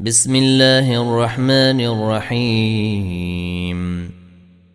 بسم الله الرحمن الرحيم.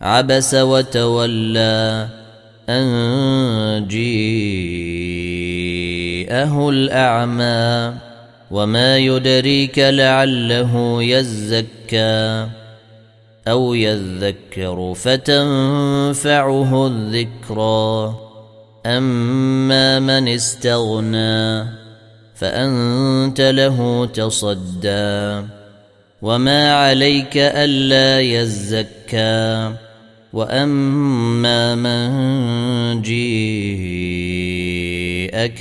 عبس وتولى أن جيءه الأعمى وما يدريك لعله يزكى. أو يذكر فتنفعه الذكرى. أما من استغنى فأنت له تصدى. وما عليك ألا يزكى. وأما من جيءك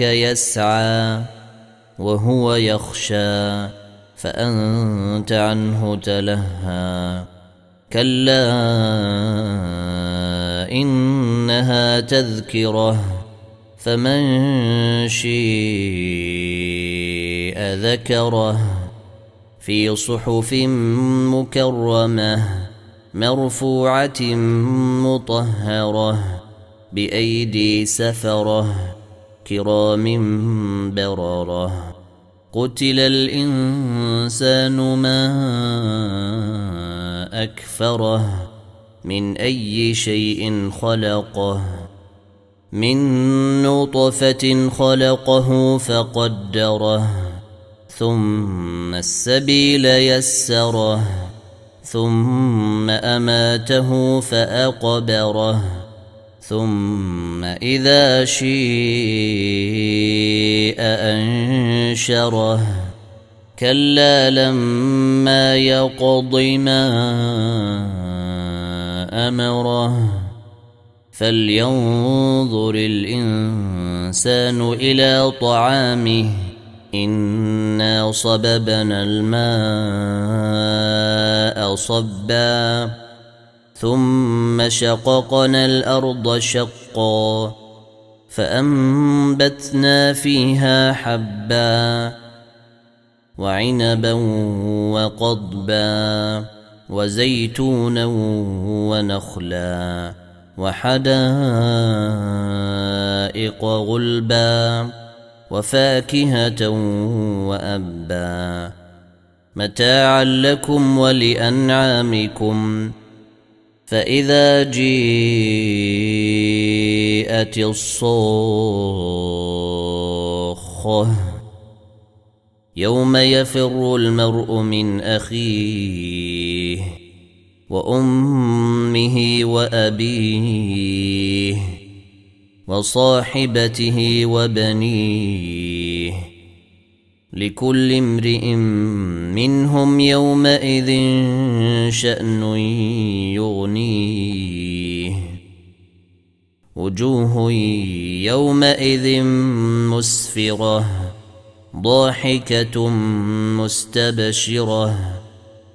يسعى وهو يخشى. فأنت عنه تلهى. كلا إنها تذكرة. فمن شيء ذكره في صحف مكرمة مرفوعة مطهرة بأيدي سفرة كرام بررة قتل الإنسان ما أكفره من أي شيء خلقه من نطفه خلقه فقدره ثم السبيل يسره ثم اماته فاقبره ثم اذا شيء انشره. كلا لما يقض ما امره. فلينظر الانسان إلى طعامه انا صببنا الماء صبا ثم شققنا الأرض شقا فانبتنا فيها حبا وعنبا وقضبا وزيتونا ونخلا وحدائق غلبا وفاكهة وأبا متاعا لكم ولأنعامكم فإذا جيءت الصاخة يوم يفر المرء من أخيه وأمه وأبيه وصاحبته وبنيه لكل امرئ منهم يومئذ شأن يغنيه. وجوه يومئذ مسفرة ضاحكة مستبشرة.